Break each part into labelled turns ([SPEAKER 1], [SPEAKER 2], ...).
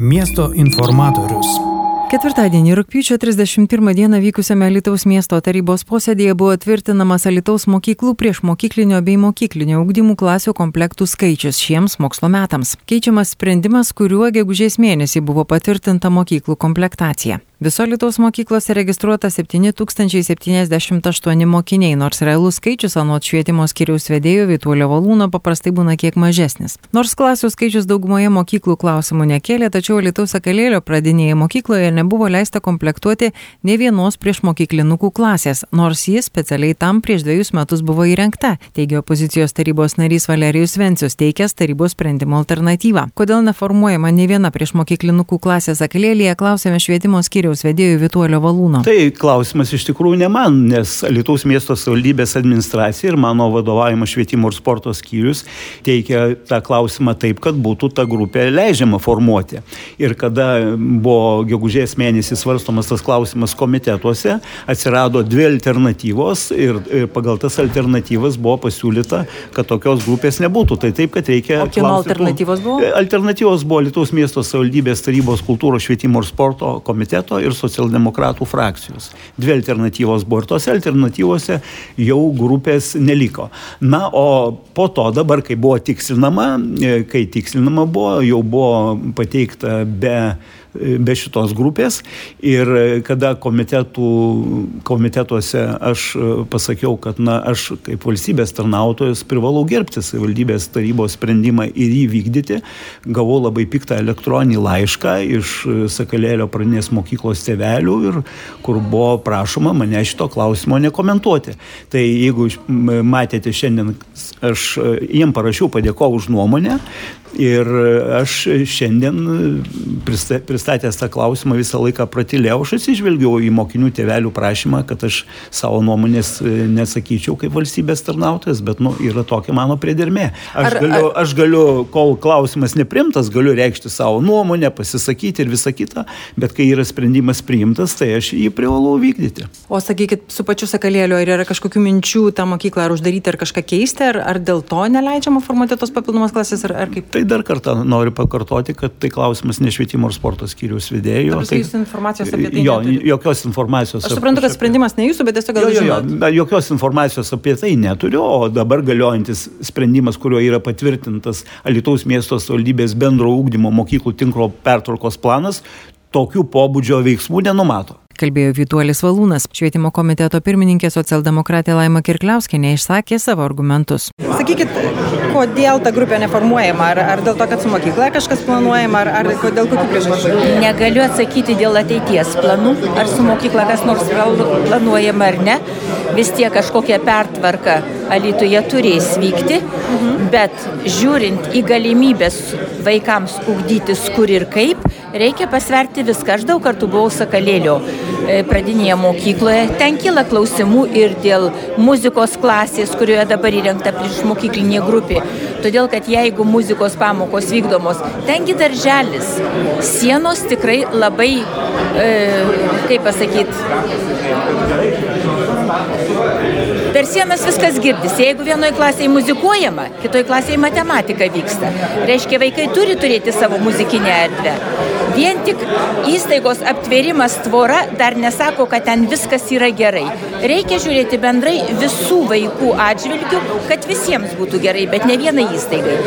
[SPEAKER 1] Miesto informatorius.
[SPEAKER 2] Ketvirtadienį, rūpiučio 31 dieną vykusiame Lietuvos miesto tarybos posėdėje buvo tvirtinamas Lietuvos mokyklų prieš mokyklinio bei mokyklinio ugdymų klasių komplektų skaičius šiems mokslo metams. Keičiamas sprendimas, kuriuo gegužės mėnesį buvo patvirtinta mokyklų komplektacija. Viso Lietuvos mokyklose registruota 7078 mokiniai, nors realus skaičius anot švietimo skiriaus vedėjo Vituolio Valūno paprastai būna kiek mažesnis. Nors klasių skaičius daugumoje mokyklų klausimų nekėlė, tačiau Lietuvos akalėlio pradinėje mokykloje nebuvo leista komplektuoti ne vienos prieš mokyklinukų klasės, nors jis specialiai tam prieš dviejus metus buvo įrengta, teigia opozicijos tarybos narys Valerijus Vencius, teikęs tarybos sprendimo alternatyvą. Kodėl neformuojama ne viena prieš mokyklinukų klasės akalėlėje, klausėme švietimo skiriaus skyriaus vedėjų Vituolio Valūno.
[SPEAKER 3] Tai klausimas iš tikrųjų ne man, nes Lietuvos miesto savivaldybės administracija ir mano vadovavimas švietimo ir sporto skyrius teikia tą klausimą taip, kad būtų ta grupė leidžiama formuoti. Ir kada buvo gegužės mėnesį svarstomas tas klausimas komitetuose, atsirado dvi alternatyvos ir, ir pagal tas alternatyvas buvo pasiūlyta, kad tokios grupės nebūtų. Tai taip, kad reikia...
[SPEAKER 2] O kieno alternatyvos buvo?
[SPEAKER 3] Alternatyvos buvo Lietuvos miesto savivaldybės tarybos kultūros švietimo ir sporto komiteto ir socialdemokratų frakcijos. Dvi alternatyvos buvo ir tose alternatyvose jau grupės neliko. Na, o po to dabar, kai buvo tikslinama, e, kai tikslinama buvo, jau buvo pateikta be be šitos grupės. Ir kada komitetuose aš pasakiau, kad na, aš kaip valstybės tarnautojas privalau gerbti savivaldybės tarybos sprendimą ir jį vykdyti, gavau labai piktą elektroninį laišką iš Sakalėlio pradinės mokyklos tėvelių, ir, kur buvo prašoma mane šito klausimo nekomentuoti. Tai jeigu matėte šiandien, aš jiem parašiau padėko už nuomonę, Ir aš šiandien pristatęs tą klausimą visą laiką pratilėjau, aš atsižvelgiau į mokinių tėvelių prašymą, kad aš savo nuomonės e, nesakyčiau kaip valstybės tarnautojas, bet nu, yra tokia mano priedermė. Aš, ar, galiu, ar... aš galiu, kol klausimas neprimtas, galiu reikšti savo nuomonę, pasisakyti ir visą kitą, bet kai yra sprendimas priimtas, tai aš jį privalau vykdyti.
[SPEAKER 2] O sakykit, su pačiu sakalėliu, ar yra kažkokių minčių tą mokyklą ar uždaryti, ar kažką keisti, ar, ar dėl to neleidžiama formuoti tos papildomos klasės, ar, ar kaip?
[SPEAKER 3] Tai dar kartą noriu pakartoti, kad tai klausimas ne švietimo ir sporto skyrius vedėjo.
[SPEAKER 2] Tai jūs informacijos apie tai?
[SPEAKER 3] Jo, neturi. jokios informacijos.
[SPEAKER 2] Aš suprantu, kad sprendimas ne jūsų, bet tiesiog gal
[SPEAKER 3] jo, jo, jo, jokios informacijos apie tai neturiu, o dabar galiojantis sprendimas, kuriuo yra patvirtintas Alitaus miesto valdybės bendro ūkdymo mokyklų tinklo pertvarkos planas, tokių pobūdžio veiksmų nenumato
[SPEAKER 2] kalbėjo Vytuolis Valūnas. Švietimo komiteto pirmininkė socialdemokratė Laima Kirkliauskinė išsakė savo argumentus.
[SPEAKER 4] Sakykit, kodėl ta grupė neformuojama? Ar, ar dėl to, kad su mokykla kažkas planuojama, ar, ar dėl kokių priežasčių?
[SPEAKER 5] Negaliu atsakyti dėl ateities planų, ar su mokykla kas nors planuojama ar ne. Vis tiek kažkokia pertvarka Alitoje turės vykti, mhm. bet žiūrint į galimybės vaikams ugdytis kur ir kaip, reikia pasverti viską. Aš daug kartų buvau Sakalėlio e, pradinėje mokykloje. Ten kyla klausimų ir dėl muzikos klasės, kurioje dabar įrengta prieš mokyklinė grupė. Todėl, kad jeigu muzikos pamokos vykdomos, tengi darželis, sienos tikrai labai, e, kaip pasakyti, Per sienas viskas girdis. Jeigu vienoje klasėje muzikuojama, kitoje klasėje matematika vyksta. Reiškia, vaikai turi turėti savo muzikinę erdvę. Vien tik įstaigos aptvėrimas tvora dar nesako, kad ten viskas yra gerai. Reikia žiūrėti bendrai visų vaikų atžvilgių, kad visiems būtų gerai, bet ne vienai įstaigai.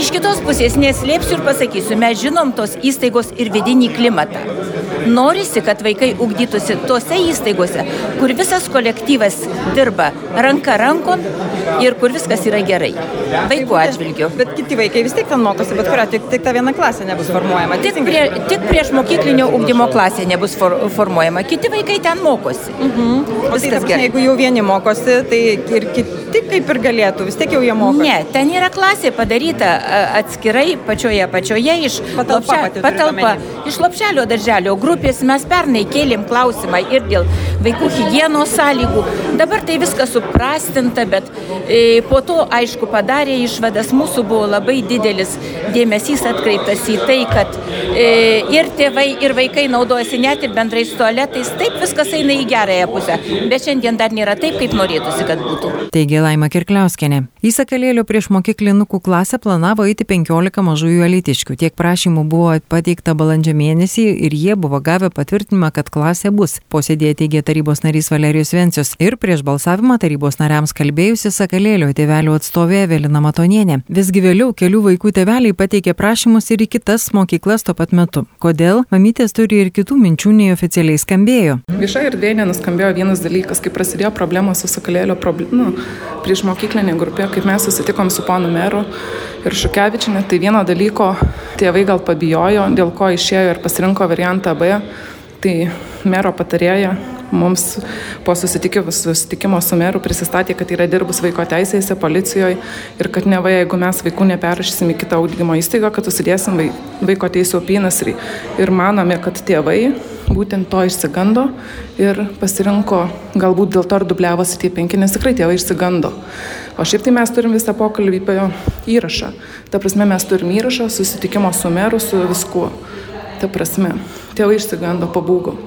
[SPEAKER 5] Iš kitos pusės neslėpsiu ir pasakysiu, mes žinom tos įstaigos ir vidinį klimatą. Norisi, kad vaikai ugdytųsi tose įstaigose, kur visas kolektyvas dirba ranka rankon ir kur viskas yra gerai. Vaikų atžvilgiu.
[SPEAKER 4] Bet kiti vaikai vis tiek ten mokosi, bet kuria, tik, tik ta viena klasė nebus formuojama.
[SPEAKER 5] Tik, prie, tik prieš mokyklinio ugdymo klasė nebus for, formuojama. Kiti vaikai ten mokosi. Mhm.
[SPEAKER 4] O tai, prasme, jeigu jau vieni mokosi, tai ir kiti kaip ir galėtų, vis tiek jau jie mokosi.
[SPEAKER 5] Ne, ten yra klasė padaryta atskirai pačioje apačioje iš
[SPEAKER 4] patalpa, lopšia,
[SPEAKER 5] patalpa iš lopšelio darželio grupės. Mes pernai kėlėm klausimą ir dėl vaikų hygienos sąlygų. Dabar tai viskas suprastinta, bet e, po to, aišku, padarė išvadas, mūsų buvo labai didelis dėmesys atkreiptas į tai, kad e, ir tėvai, ir vaikai naudojasi net ir bendrais tualetais. Taip viskas eina į gerąją pusę, bet šiandien dar nėra taip, kaip norėtųsi, kad būtų.
[SPEAKER 2] Teigia teigė Laima Kirkliauskenė. Į Sakalėlio prieš mokyklinukų klasę planavo eiti 15 mažųjų alitiškių. Tiek prašymų buvo pateikta balandžio mėnesį ir jie buvo gavę patvirtinimą, kad klasė bus. Posėdėje teigė tarybos narys Valerijos Vencius ir prieš balsavimą tarybos nariams kalbėjusi Sakalėlio tėvelių atstovė Evelina Matonienė. Visgi vėliau kelių vaikų tėveliai pateikė prašymus ir į kitas mokyklas tuo pat metu. Kodėl? Mamytės turi ir kitų minčių nei oficialiai skambėjo.
[SPEAKER 6] Viešai ir dėnė nuskambėjo vienas dalykas, kai prasidėjo problemos su Sakalėlio nu, prieš mokyklinį grupę, kaip mes susitikom su ponu meru ir Šukevičinė, tai vieno dalyko tėvai gal pabijojo, dėl ko išėjo ir pasirinko variantą B, tai mero patarėja mums po susitikimo, su meru prisistatė, kad yra dirbus vaiko teisėse, policijoje ir kad ne va, jeigu mes vaikų neperrašysim į kitą augdymo įstaigą, kad susidėsim vaiko teisų opynas ir, ir manome, kad tėvai būtent to išsigando ir pasirinko, galbūt dėl to ir dubliavosi tie penki, nes tikrai tėvai išsigando. O šiaip tai mes turim visą pokalbį apie įrašą. Ta prasme, mes turim įrašą, susitikimo su meru, su viskuo. Ta prasme, tėvai išsigando pabūgo.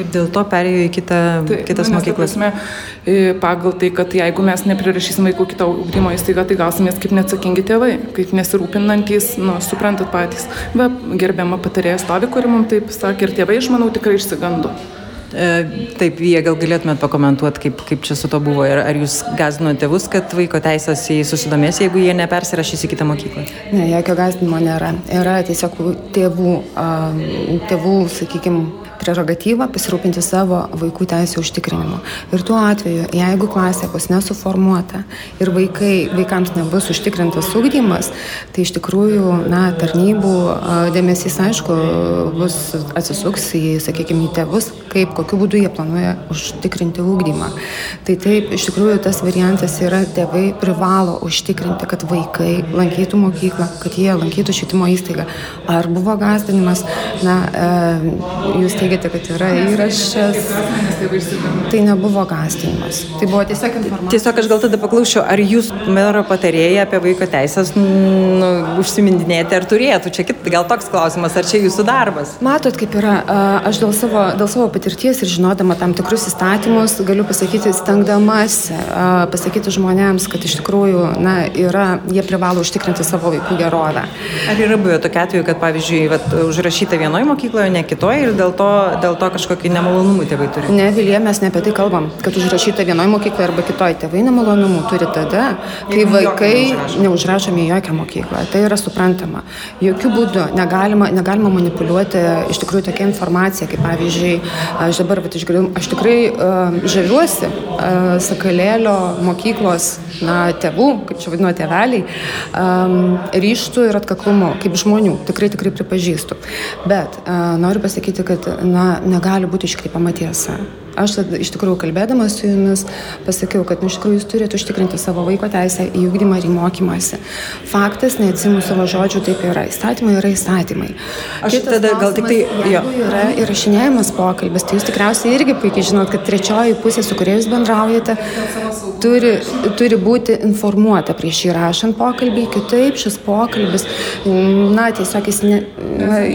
[SPEAKER 2] Ir dėl to perėjo į kitą, tai, kitas nu, mokyklas.
[SPEAKER 6] Prasme, pagal tai, kad jeigu mes neprirašysim vaikų kito ugdymo įstaigą, tai gausimės kaip neatsakingi tėvai, kaip nesirūpinantis, nu, suprantat patys. Va, gerbiama patarėja stovi, kuri mums taip sakė ir tėvai, aš manau, tikrai išsigando.
[SPEAKER 2] E, taip, jie gal galėtumėt pakomentuoti, kaip, kaip čia su to buvo. Ir ar jūs gazino tėvus, kad vaiko teisės į susidomės, jeigu jie nepersirašys į kitą mokyklą?
[SPEAKER 7] Ne, jokio gazdinimo nėra. Yra tiesiog tėvų, tėvų sakykime, prerogatyva pasirūpinti savo vaikų teisų užtikrinimu. Ir tuo atveju, jeigu klasė bus nesuformuota ir vaikai, vaikams nebus užtikrintas ūkdymas, tai iš tikrųjų, na, tarnybų dėmesys, aišku, bus atsisuks į, sakykime, į tėvus, kaip, kokiu būdu jie planuoja užtikrinti ūkdymą. Tai taip, iš tikrųjų, tas variantas yra, tėvai privalo užtikrinti, kad vaikai lankytų mokyklą, kad jie lankytų švietimo įstaigą. Ar buvo gazdinimas, na, e, jūs teigiate, teigiate, kad yra įrašas. Tai nebuvo gąsdinimas. Tai buvo tiesiog informacija.
[SPEAKER 2] Tiesiog aš gal tada paklausiu, ar jūs mero patarėjai apie vaiko teisės nu, užsimindinėti, ar turėtų? Čia kit, gal toks klausimas, ar čia jūsų darbas?
[SPEAKER 7] Matot, kaip yra. Aš dėl savo, dėl savo patirties ir žinodama tam tikrus įstatymus galiu pasakyti, stengdamas pasakyti žmonėms, kad iš tikrųjų na, yra, jie privalo užtikrinti savo vaikų gerovę.
[SPEAKER 2] Ar yra buvę tokia atveju, kad pavyzdžiui, vat, užrašyta vienoje mokykloje, ne kitoje ir dėl to dėl to kažkokį nemalonumų tėvai turi?
[SPEAKER 7] Ne, Vilija, mes ne apie tai kalbam, kad užrašyta vienoje mokykloje arba kitoje tėvai nemalonumų turi tada, kai vaikai neužrašomi į jokią mokyklą. Tai yra suprantama. Jokių būdų negalima, negalima manipuliuoti iš tikrųjų tokia informacija, kaip pavyzdžiui, aš dabar vat, išgirdau, aš tikrai uh, žaviuosi uh, Sakalėlio mokyklos na, tėvų, kaip čia vadino tėveliai, um, ryštų ir atkaklumu, kaip žmonių, tikrai tikrai pripažįstu. Bet uh, noriu pasakyti, kad na, negali būti iškreipama tiesa. Aš iš tikrųjų kalbėdama su jumis pasakiau, kad nu, iš tikrųjų jūs turite užtikrinti savo vaiko teisę į ūkdymą ir į mokymąsi. Faktas, neatsimu savo žodžių, taip yra. Įstatymai yra įstatymai.
[SPEAKER 2] Aš Kitas tada gal tik tai...
[SPEAKER 7] Jeigu yra įrašinėjimas pokalbis, tai jūs tikriausiai irgi puikiai žinot, kad trečioji pusė, su kuria jūs bendraujate, turi, turi būti informuota prieš įrašant pokalbį. Kitaip šis pokalbis, na, tiesiog jis, ne,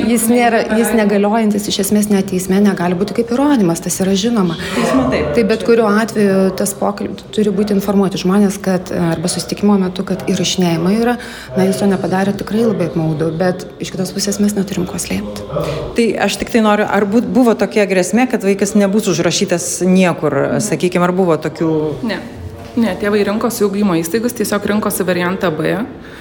[SPEAKER 7] jis, nėra, jis negaliojantis iš esmės net teisme negali būti kaip įrodymas, tas yra žinoma žinoma.
[SPEAKER 2] Teismo taip.
[SPEAKER 7] Tai bet kuriuo atveju tas pokalbis turi būti informuoti žmonės, kad arba susitikimo metu, kad įrašinėjimai yra, na, jūs to nepadarė tikrai labai apmaudu, bet iš kitos pusės mes neturim ko slėpti.
[SPEAKER 2] Tai aš tik tai noriu, ar būt, buvo tokia grėsmė, kad vaikas nebus užrašytas niekur, sakykime, ar buvo tokių...
[SPEAKER 6] Ne. Ne, tėvai rinkosi ugdymo įstaigas, tiesiog rinkosi variantą B.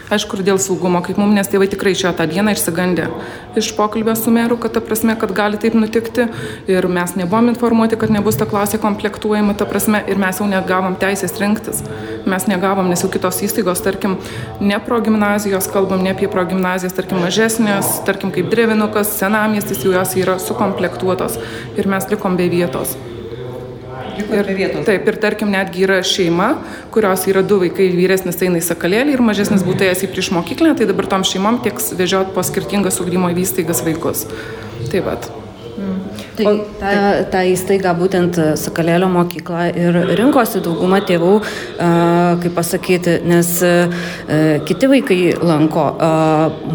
[SPEAKER 6] Aišku, ir dėl saugumo, kaip mums, nes tėvai tikrai išėjo tą dieną išsigandė iš pokalbio su meru, kad ta prasme, kad gali taip nutikti. Ir mes nebuvom informuoti, kad nebus ta klasė komplektuojama, ta prasme, ir mes jau negavom teisės rinktis. Mes negavom, nes jau kitos įstaigos, tarkim, ne pro gimnazijos, kalbam ne apie pro gimnazijas, tarkim, mažesnės, tarkim, kaip Drevinukas, senamiestis, jau jos yra sukomplektuotos. Ir mes likom be vietos.
[SPEAKER 2] Ir,
[SPEAKER 6] taip, ir tarkim, netgi yra šeima, kurios yra du vaikai, vyresnis eina į sakalėlį ir mažesnis būtų ėjęs į prieš mokyklę, tai dabar tom šeimom tieks vežiot po skirtingas ugdymo įstaigas vaikus. Taip pat.
[SPEAKER 2] Mm.
[SPEAKER 8] Tai ta, ta įstaiga, būtent Sakalėlio mokykla ir rinkosi dauguma tėvų, kaip pasakyti, nes kiti vaikai lanko.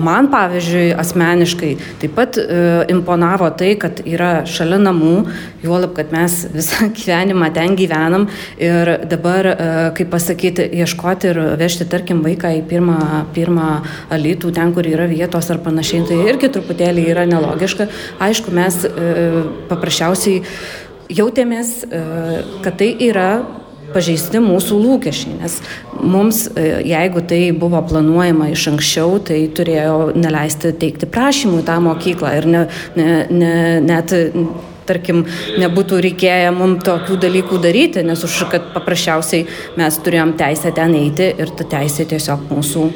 [SPEAKER 8] Man, pavyzdžiui, asmeniškai taip pat imponavo tai, kad yra šalia namų, juolab, kad mes visą gyvenimą ten gyvenam ir dabar, kaip pasakyti, ieškoti ir vežti, tarkim, vaiką į pirmą, pirmą alytų, ten, kur yra vietos ar panašiai, tai irgi truputėlį yra nelogiška. Aišku, mes paprasčiausiai jautėmės, e, kad tai yra pažeisti mūsų lūkesčiai, nes mums, e, jeigu tai buvo planuojama iš anksčiau, tai turėjo neleisti teikti prašymų į tą mokyklą ir ne, ne, ne, net tarkim, nebūtų reikėję mums tokių dalykų daryti, nes už kad paprasčiausiai mes turėjom teisę ten eiti ir ta teisė tiesiog mūsų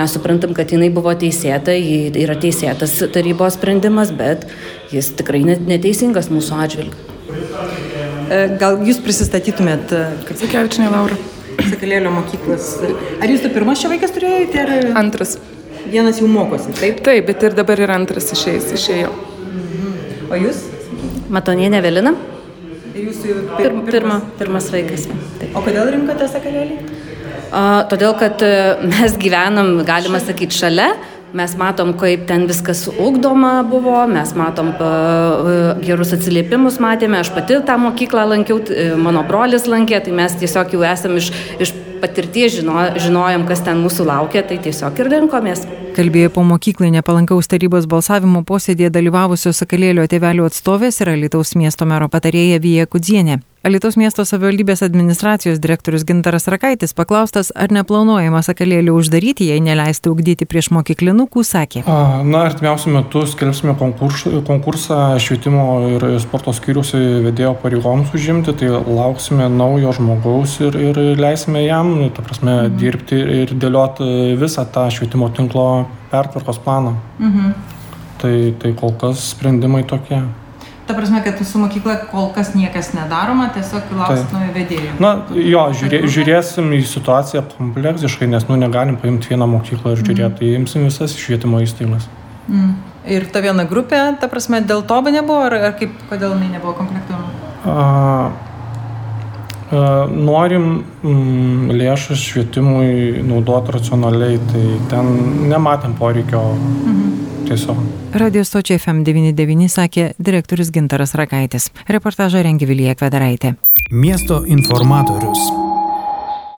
[SPEAKER 8] mes suprantam, kad jinai buvo teisėta, yra teisėtas tarybos sprendimas, bet jis tikrai neteisingas mūsų atžvilgiu.
[SPEAKER 4] E, gal jūs prisistatytumėt,
[SPEAKER 6] e, kaip Sakevičinė Laura.
[SPEAKER 4] Sakalėlio mokyklos. Ar jūs tu pirmas čia vaikas turėjote? Ar...
[SPEAKER 6] Antras.
[SPEAKER 4] Vienas jau mokosi, taip?
[SPEAKER 6] Taip, bet ir dabar ir antras išėjęs, išėjo.
[SPEAKER 4] Mhm. O jūs?
[SPEAKER 8] Matonienė Velina.
[SPEAKER 4] Ir jūsų
[SPEAKER 8] pir, pirmas, pirma, pirmas vaikas.
[SPEAKER 4] Taip. O kodėl rinkote Sakalėlį?
[SPEAKER 8] Todėl, kad e, mes gyvenam, galima sakyti, šalia, mes matom, kaip ten viskas ugdoma buvo, mes matom e, gerus atsiliepimus, matėme, aš pati tą mokyklą lankiau, e, mano brolis lankė, tai mes tiesiog jau esam iš, iš patirties žino, žinojom, kas ten mūsų laukia, tai tiesiog ir rinkomės.
[SPEAKER 2] Kalbėjo po mokyklai nepalankaus tarybos balsavimo posėdėje dalyvavusios Sakalėlio tėvelių atstovės ir Alitaus miesto mero patarėja Vyja Kudzienė. Alitos miesto savivaldybės administracijos direktorius Gintaras Rakaitis paklaustas, ar neplanuojama sakalėlį uždaryti, jei neleisti ugdyti prieš mokyklinukų, sakė.
[SPEAKER 9] Na, artimiausiu metu skelbsime konkursą, švietimo ir sporto skyrius vedėjo pareigoms užimti, tai lauksime naujo žmogaus ir, ir leisime jam, ta prasme, mhm. dirbti ir dėlioti visą tą švietimo tinklo pertvarkos planą. Mhm. Tai, tai kol kas sprendimai tokie.
[SPEAKER 4] Ta prasme, kad su mokykla kol kas niekas nedaroma, tiesiog lauksit naujo vedėjo.
[SPEAKER 9] Na, jo, žiūrė, žiūrėsim į situaciją kompleksiškai, nes, nu, negalim paimti vieną mokyklą ir žiūrėti, mm. tai imsim visas švietimo įstaigas.
[SPEAKER 4] Mm. Ir ta viena grupė, ta prasme, dėl to be nebuvo, ar, ar kaip, kodėl jinai nebuvo komplektuojama?
[SPEAKER 9] Norim mm, lėšas švietimui naudoti racionaliai, tai ten nematėm poreikio. Mhm tiesiog.
[SPEAKER 2] Radio stočiai FM99 sakė direktorius Gintaras Rakaitis. Reportažą rengi Vilija Kvedaraitė.
[SPEAKER 1] Miesto informatorius.